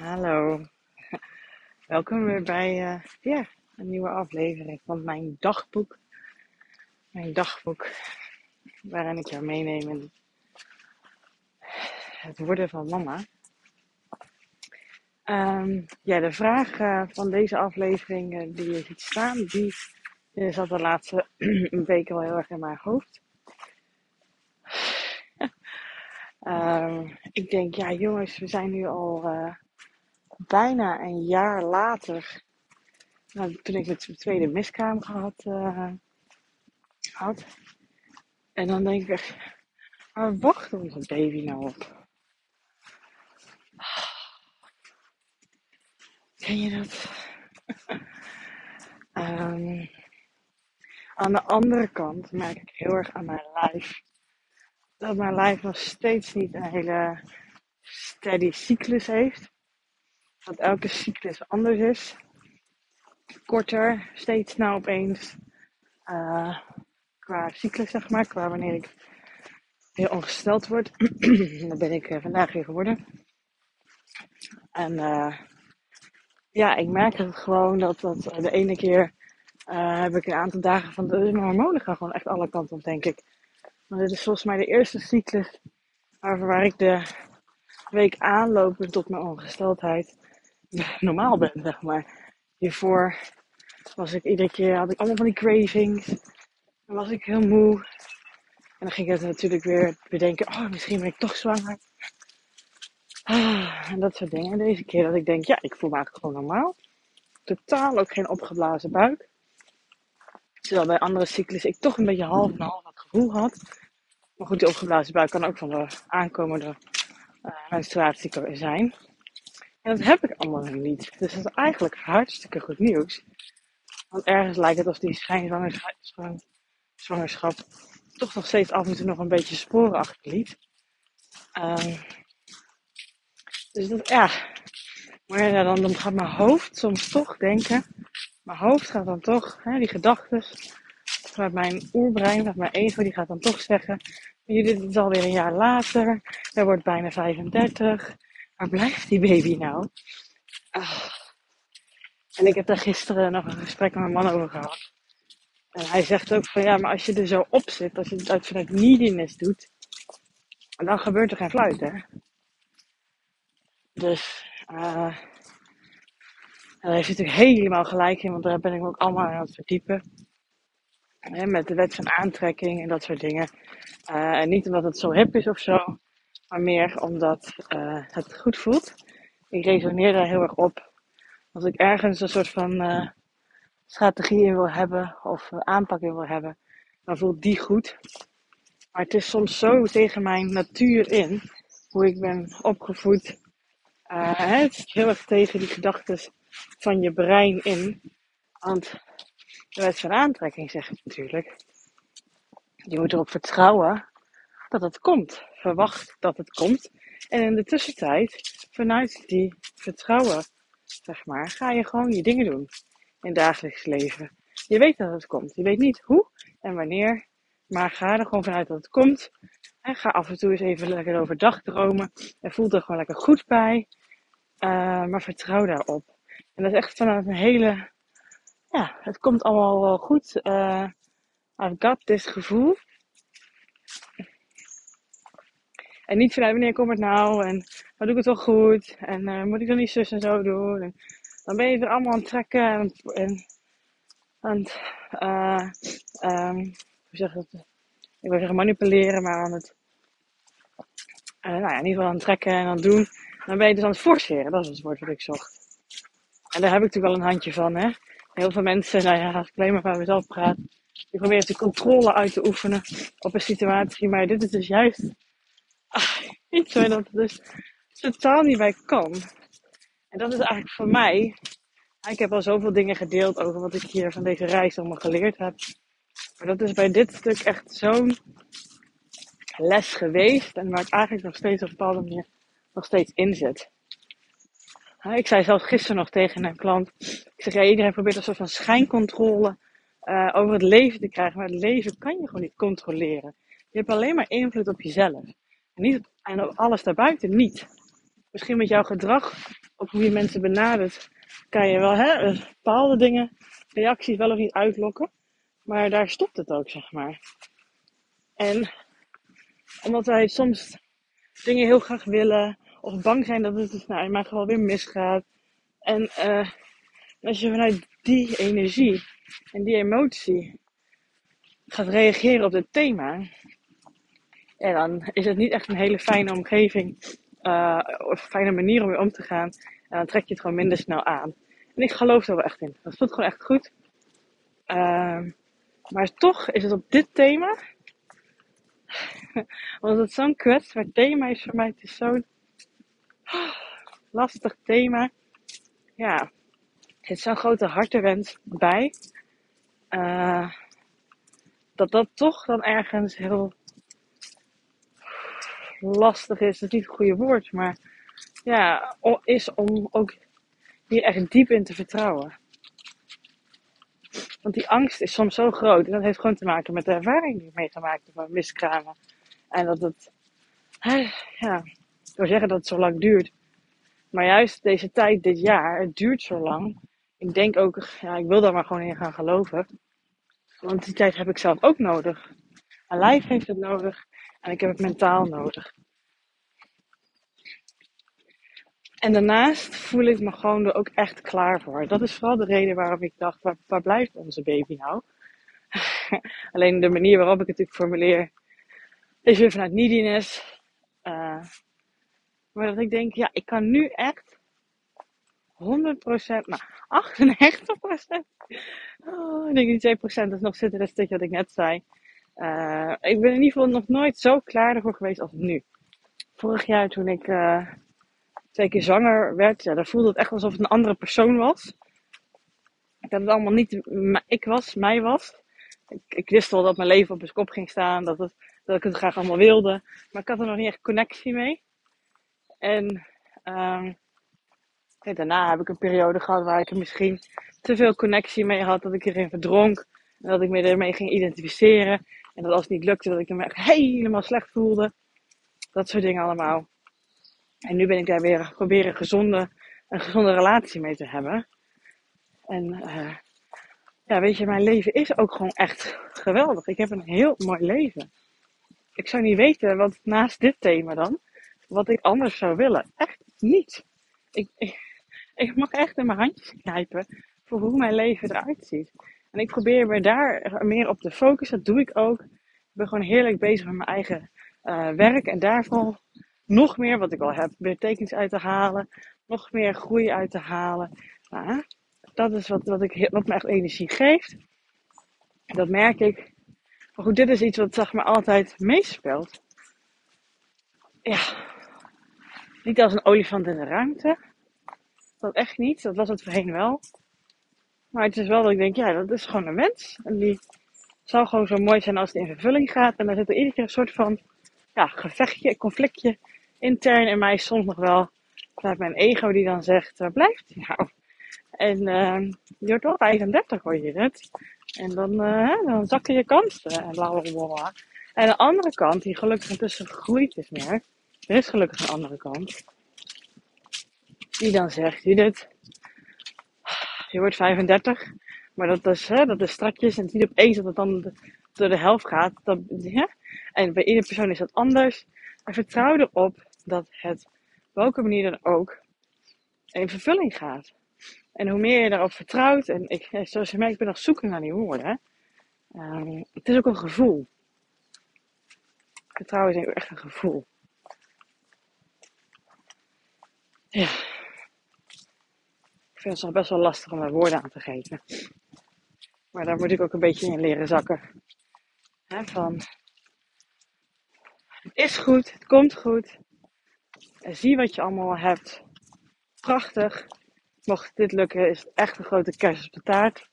Hallo, welkom weer bij uh, ja, een nieuwe aflevering van mijn dagboek. Mijn dagboek waarin ik jou meeneem in het worden van mama. Um, ja, de vraag uh, van deze aflevering uh, die je ziet staan, die zat de laatste weken wel heel erg in mijn hoofd. um, ik denk, ja jongens, we zijn nu al bijna een jaar later, nou, toen ik het tweede miskraam gehad uh, had. En dan denk ik waar wacht onze baby nou op? Ken je dat? um, aan de andere kant merk ik heel erg aan mijn lijf dat mijn lijf nog steeds niet een hele steady cyclus heeft dat elke cyclus anders is. Korter, steeds nou opeens. Uh, qua cyclus, zeg maar, qua wanneer ik heel ongesteld word. dat ben ik uh, vandaag weer geworden. En uh, ja, ik merk het gewoon dat, dat de ene keer heb ik een aantal dagen van de mijn hormonen gaan gewoon echt alle kanten op, denk ik. Maar dit is volgens mij de eerste cyclus waar, waar ik de week aanlopen tot mijn ongesteldheid normaal ben, zeg maar. Hiervoor was ik iedere keer, had ik allemaal van die cravings. Dan was ik heel moe. En dan ging ik natuurlijk weer bedenken, oh, misschien ben ik toch zwanger. Ah, en dat soort dingen. En deze keer dat ik denk, ja, ik voel me eigenlijk gewoon normaal. Totaal ook geen opgeblazen buik. Terwijl bij andere cyclus ik toch een beetje half en half het gevoel had. Maar goed, die opgeblazen buik kan ook van de aankomende uh, menstruatie zijn. En dat heb ik allemaal nog niet. Dus dat is eigenlijk hartstikke goed nieuws. Want ergens lijkt het alsof die schijnzwangerschap toch nog steeds af en toe nog een beetje sporen achterliet. Um, dus dat, ja. Maar dan, dan gaat mijn hoofd soms toch denken. Mijn hoofd gaat dan toch, hè, die gedachten vanuit mijn oerbrein, vanuit mijn ego, die gaat dan toch zeggen. Dit is alweer een jaar later. Er wordt bijna 35 waar blijft die baby nou? Ah. En ik heb daar gisteren nog een gesprek met mijn man over gehad. En hij zegt ook van ja, maar als je er zo op zit, als je het uit vanuit neediness doet, dan gebeurt er geen fluit, hè? Dus, uh, daar heeft hij natuurlijk helemaal gelijk in, want daar ben ik ook allemaal aan het verdiepen. met de wet van aantrekking en dat soort dingen. Uh, en niet omdat het zo hip is of zo, maar meer omdat uh, het goed voelt. Ik resoneer daar heel erg op. Als ik ergens een soort van uh, strategie in wil hebben of aanpak in wil hebben, dan voelt die goed. Maar het is soms zo tegen mijn natuur in, hoe ik ben opgevoed. Uh, het is heel erg tegen die gedachten van je brein in. Want de wet van aantrekking zegt natuurlijk, je moet erop vertrouwen dat het komt. Verwacht dat het komt. En in de tussentijd, vanuit die vertrouwen, zeg maar, ga je gewoon je dingen doen in dagelijks leven. Je weet dat het komt. Je weet niet hoe en wanneer, maar ga er gewoon vanuit dat het komt. En ga af en toe eens even lekker overdag dromen. En voel er gewoon lekker goed bij. Uh, maar vertrouw daarop. En dat is echt vanuit een hele, ja, het komt allemaal wel goed. Uh, I've got this gevoel. En niet vanuit wanneer komt het nou en wat doe ik het toch goed en uh, moet ik dan niet zus en zo doen. En dan ben je er allemaal aan het trekken en, en het, uh, um, hoe zeg ik dat? Ik wil zeggen manipuleren, maar aan het, uh, nou ja, in ieder geval aan het trekken en aan het doen. Dan ben je dus aan het forceren, dat is het woord wat ik zocht. En daar heb ik natuurlijk wel een handje van, hè. Heel veel mensen, nou ja, ik alleen maar van mezelf praat, die proberen de controle uit te oefenen op een situatie, maar dit is dus juist iets waar dat dus totaal niet bij kan. En dat is eigenlijk voor mij. Ik heb al zoveel dingen gedeeld over wat ik hier van deze reis allemaal geleerd heb. Maar dat is bij dit stuk echt zo'n les geweest. En waar ik eigenlijk nog steeds op een bepaalde manier nog steeds in zit. Ik zei zelfs gisteren nog tegen een klant. Ik zeg, ja, iedereen probeert een soort van schijncontrole uh, over het leven te krijgen. Maar het leven kan je gewoon niet controleren. Je hebt alleen maar invloed op jezelf. En, niet, en op alles daarbuiten niet. misschien met jouw gedrag, ook hoe je mensen benadert, kan je wel hè, bepaalde dingen, reacties wel of niet uitlokken. Maar daar stopt het ook, zeg maar. En omdat wij soms dingen heel graag willen, of bang zijn dat het nou, in mijn geval weer misgaat. En uh, als je vanuit die energie en die emotie gaat reageren op het thema, en dan is het niet echt een hele fijne omgeving uh, of fijne manier om weer om te gaan. En dan trek je het gewoon minder snel aan. En ik geloof er wel echt in. Dat voelt gewoon echt goed. Uh, maar toch is het op dit thema. omdat het zo'n kwetsbaar thema is voor mij. Het is zo'n lastig thema. Ja, er zit zo'n grote hartewens bij. Uh, dat dat toch dan ergens heel lastig is, dat is niet het goede woord, maar ja, is om ook hier echt diep in te vertrouwen. Want die angst is soms zo groot en dat heeft gewoon te maken met de ervaring die ik meegemaakt heb van miskramen. En dat het, ja, ik wil zeggen dat het zo lang duurt. Maar juist deze tijd, dit jaar, het duurt zo lang. Ik denk ook, ja, ik wil daar maar gewoon in gaan geloven. Want die tijd heb ik zelf ook nodig. Mijn lijf heeft het nodig. En ik heb het mentaal nodig. En daarnaast voel ik me gewoon er ook echt klaar voor. Dat is vooral de reden waarom ik dacht, waar, blijft onze baby nou? Alleen de manier waarop ik het natuurlijk formuleer, is weer vanuit neediness. Uh, maar dat ik denk, ja, ik kan nu echt 100%, nou 98%. Oh, ik denk die 2% is nog zitten, dat stukje wat ik net zei. Uh, ik ben in ieder geval nog nooit zo klaar ervoor geweest als nu. Vorig jaar toen ik uh, twee keer zwanger werd, ja, dan voelde het echt alsof het een andere persoon was. Dat het allemaal niet ik was, mij was. Ik, ik, wist wel dat mijn leven op mijn kop ging staan, dat, het, dat ik het graag allemaal wilde. Maar ik had er nog niet echt connectie mee. En um, daarna heb ik een periode gehad waar ik er misschien te veel connectie mee had, dat ik erin verdronk. Dat ik me ermee ging identificeren. En dat als het niet lukte, dat ik me echt helemaal slecht voelde. Dat soort dingen allemaal. En nu ben ik daar weer proberen gezonde, een gezonde relatie mee te hebben. En uh, ja, weet je, mijn leven is ook gewoon echt geweldig. Ik heb een heel mooi leven. Ik zou niet weten wat naast dit thema dan, wat ik anders zou willen. Echt niet. Ik, ik, ik mag echt in mijn handjes knijpen voor hoe mijn leven eruit ziet. En ik probeer me daar meer op te focussen. Dat doe ik ook. Ik ben gewoon heerlijk bezig met mijn eigen uh, werk. En daarvan nog meer wat ik al heb. Meer tekens uit te halen. Nog meer groei uit te halen. Nou, dat is wat, wat, ik, wat me echt energie geeft. Dat merk ik. Maar goed, dit is iets wat zeg maar altijd meespeelt. Ja. Niet als een olifant in de ruimte. Dat echt niet. Dat was het voorheen wel. Maar het is wel dat ik denk, ja, dat is gewoon een mens. En die zou gewoon zo mooi zijn als het in vervulling gaat. En dan zit er iedere keer een soort van ja, gevechtje, conflictje intern in mij soms nog wel. Vanuit mijn ego die dan zegt, waar blijft hij nou? En uh, je wordt wel 35 hoor je het. En dan, uh, dan zakken je kansen en bla bla bla. En de andere kant, die gelukkig intussen gegroeid is meer. Er is gelukkig een andere kant. Die dan zegt, Judith, je wordt 35. Maar dat is, hè, dat is strakjes en het niet opeens dat het dan door de helft gaat. Dat, ja? En bij iedere persoon is dat anders. En vertrouw erop dat het, op welke manier dan ook, in vervulling gaat. En hoe meer je daarop vertrouwt, en ik, zoals je merkt, ik ben nog zoeken naar die woorden. Um, het is ook een gevoel. Vertrouwen is echt een gevoel. Ja. Ik vind het nog best wel lastig om daar woorden aan te geven. Maar daar moet ik ook een beetje in leren zakken. van, het is goed, het komt goed. Zie wat je allemaal hebt. Prachtig. Mocht dit lukken, is het echt een grote kerst op de taart.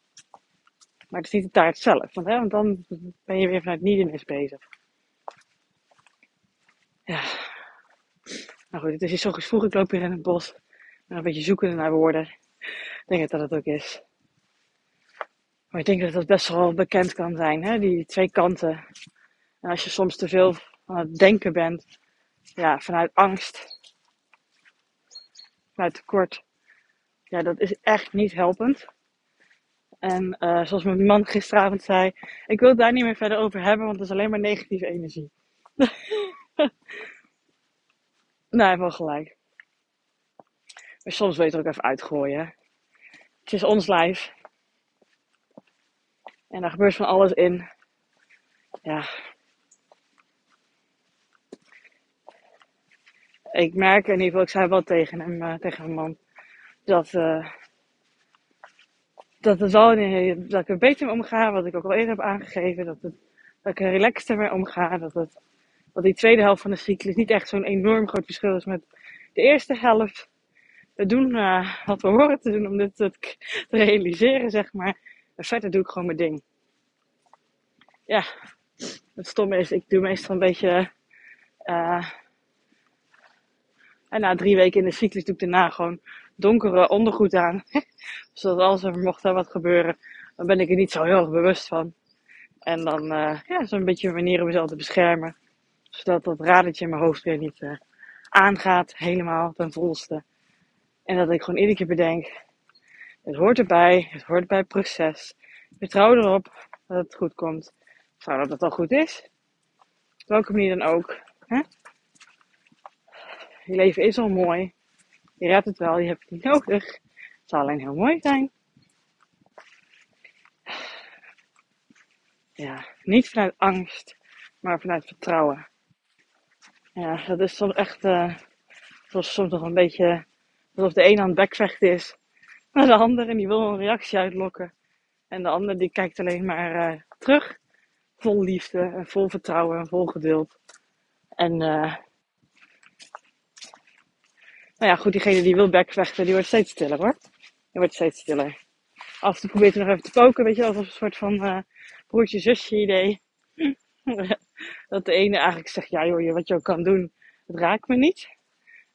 Maar het is niet de taart zelf. Want, want dan ben je weer vanuit Niedenis bezig. Ja. Nou goed, het is hier zo vroeg. Ik loop hier in het bos. een beetje zoeken naar woorden. Ik denk dat het ook is. Maar ik denk dat dat best wel bekend kan zijn, hè? die twee kanten. En als je soms te veel aan het denken bent, ja, vanuit angst, vanuit tekort, ja, dat is echt niet helpend. En uh, zoals mijn man gisteravond zei, ik wil het daar niet meer verder over hebben, want het is alleen maar negatieve energie. nou, hij heeft wel gelijk. Maar soms weet je ook even uitgooien. Het is ons lijf. En daar gebeurt van alles in. Ja. Ik merk in ieder geval, ik zei wel tegen hem, uh, tegen mijn man, dat, uh, dat het wel, dat ik er beter mee omga, wat ik ook al eerder heb aangegeven, dat, het, dat ik er relaxter mee omga, dat, het, dat die tweede helft van de cyclus niet echt zo'n enorm groot verschil is met de eerste helft. We doen uh, wat we horen te doen om dit te, realiseren, zeg maar. En verder doe ik gewoon mijn ding. Ja, het stomme is, ik doe meestal een beetje. Uh, en na drie weken in de cyclus doe ik daarna gewoon donkere ondergoed aan. Zodat als er mocht er wat gebeuren, dan ben ik er niet zo heel erg bewust van. En dan, uh, ja, zo'n beetje een manier om mezelf te beschermen. Zodat dat radertje in mijn hoofd weer niet aangaat, helemaal ten volste. En dat ik gewoon iedere keer bedenk, het hoort erbij, het hoort bij het proces. Vertrouw erop dat het goed komt. Vertrouw dat het al goed is. Op welke manier dan ook. Hè? Je leven is al mooi. Je redt het wel, je hebt het niet nodig. Het zal alleen heel mooi zijn. Ja, niet vanuit angst, maar vanuit vertrouwen. Ja, dat is soms echt, uh, soms nog een beetje alsof de een aan het bekvechten is naar de ander en die wil een reactie uitlokken. En de ander die kijkt alleen maar uh, terug, vol liefde en vol vertrouwen en vol geduld. En uh, nou ja, goed, diegene die wil bekvechten, die wordt steeds stiller hoor. Die wordt steeds stiller. En toe probeert hij nog even te poken, weet je, als een soort van uh, broertje-zusje idee. dat de ene eigenlijk zegt, ja joh, wat je ook kan doen, het raakt me niet.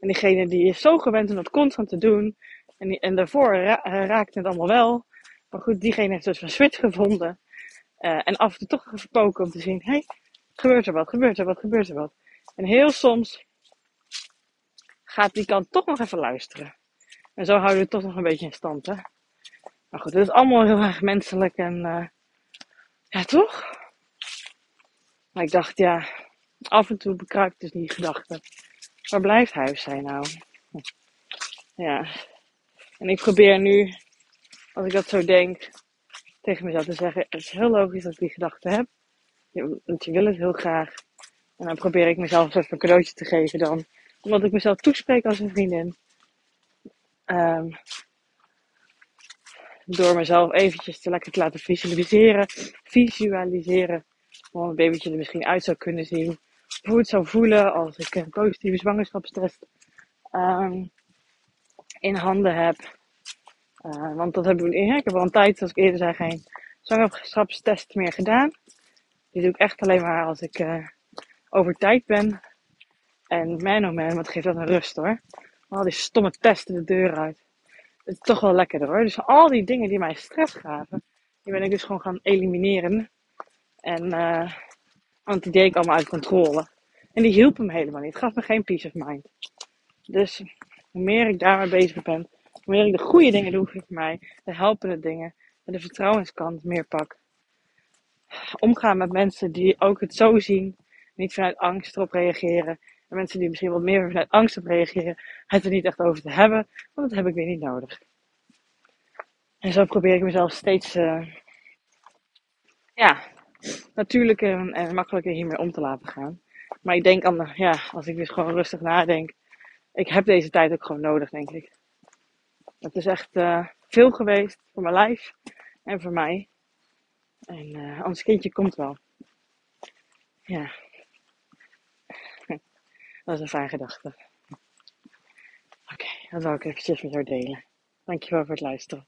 En diegene die is zo gewend om dat constant te doen. En, en daarvoor ra eh, raakt het allemaal wel. Maar goed, diegene heeft dus een switch gevonden. Uh, en af en toe toch even poken om te zien, hé, hey, gebeurt er wat, gebeurt er wat, gebeurt er wat. En heel soms gaat die kant toch nog even luisteren. En zo houden we het toch nog een beetje in stand, hè. Maar goed, het is allemaal heel erg menselijk en, uh, ja, toch? Maar ik dacht, ja, af en toe bekruipt dus die gedachte. Waar blijft huis zijn nou? Ja. En ik probeer nu, als ik dat zo denk, tegen mezelf te zeggen: Het is heel logisch dat ik die gedachte heb. Want je wil het heel graag. En dan probeer ik mezelf even een cadeautje te geven dan. Omdat ik mezelf toespreek als een vriendin. Um, door mezelf eventjes te lekker te laten visualiseren. Visualiseren. Hoe een babytje er misschien uit zou kunnen zien hoe het zou voelen als ik een positieve zwangerschapstest um, in handen heb. Uh, want dat hebben we, ja, ik heb al een tijd, zoals ik eerder zei, geen zwangerschapstest meer gedaan. Die doe ik echt alleen maar als ik uh, over tijd ben. En man oh man, wat geeft dat een rust hoor. Al die stomme testen de deur uit. Het is toch wel lekker hoor. Dus al die dingen die mij stress gaven, die ben ik dus gewoon gaan elimineren. En uh, want die deed ik allemaal uit controle. En die hielp me helemaal niet. Gaf me geen peace of mind. Dus hoe meer ik daarmee bezig ben, hoe meer ik de goede dingen doe voor mij, de helpende dingen en de vertrouwenskant meer pak. Omgaan met mensen die ook het zo zien, niet vanuit angst erop reageren. En mensen die misschien wat meer vanuit angst op reageren, het er niet echt over te hebben, want dat heb ik weer niet nodig. En zo probeer ik mezelf steeds uh, ja, natuurlijker en makkelijker hiermee om te laten gaan. Maar ik denk ja, als ik dus gewoon rustig nadenk, ik heb deze tijd ook gewoon nodig, denk ik. Het is echt uh, veel geweest voor mijn lijf en voor mij. En ons kindje komt wel. Ja. Dat is een fijn gedachte. Oké, okay, dat zal ik eventjes met jou delen. Dankjewel voor het luisteren.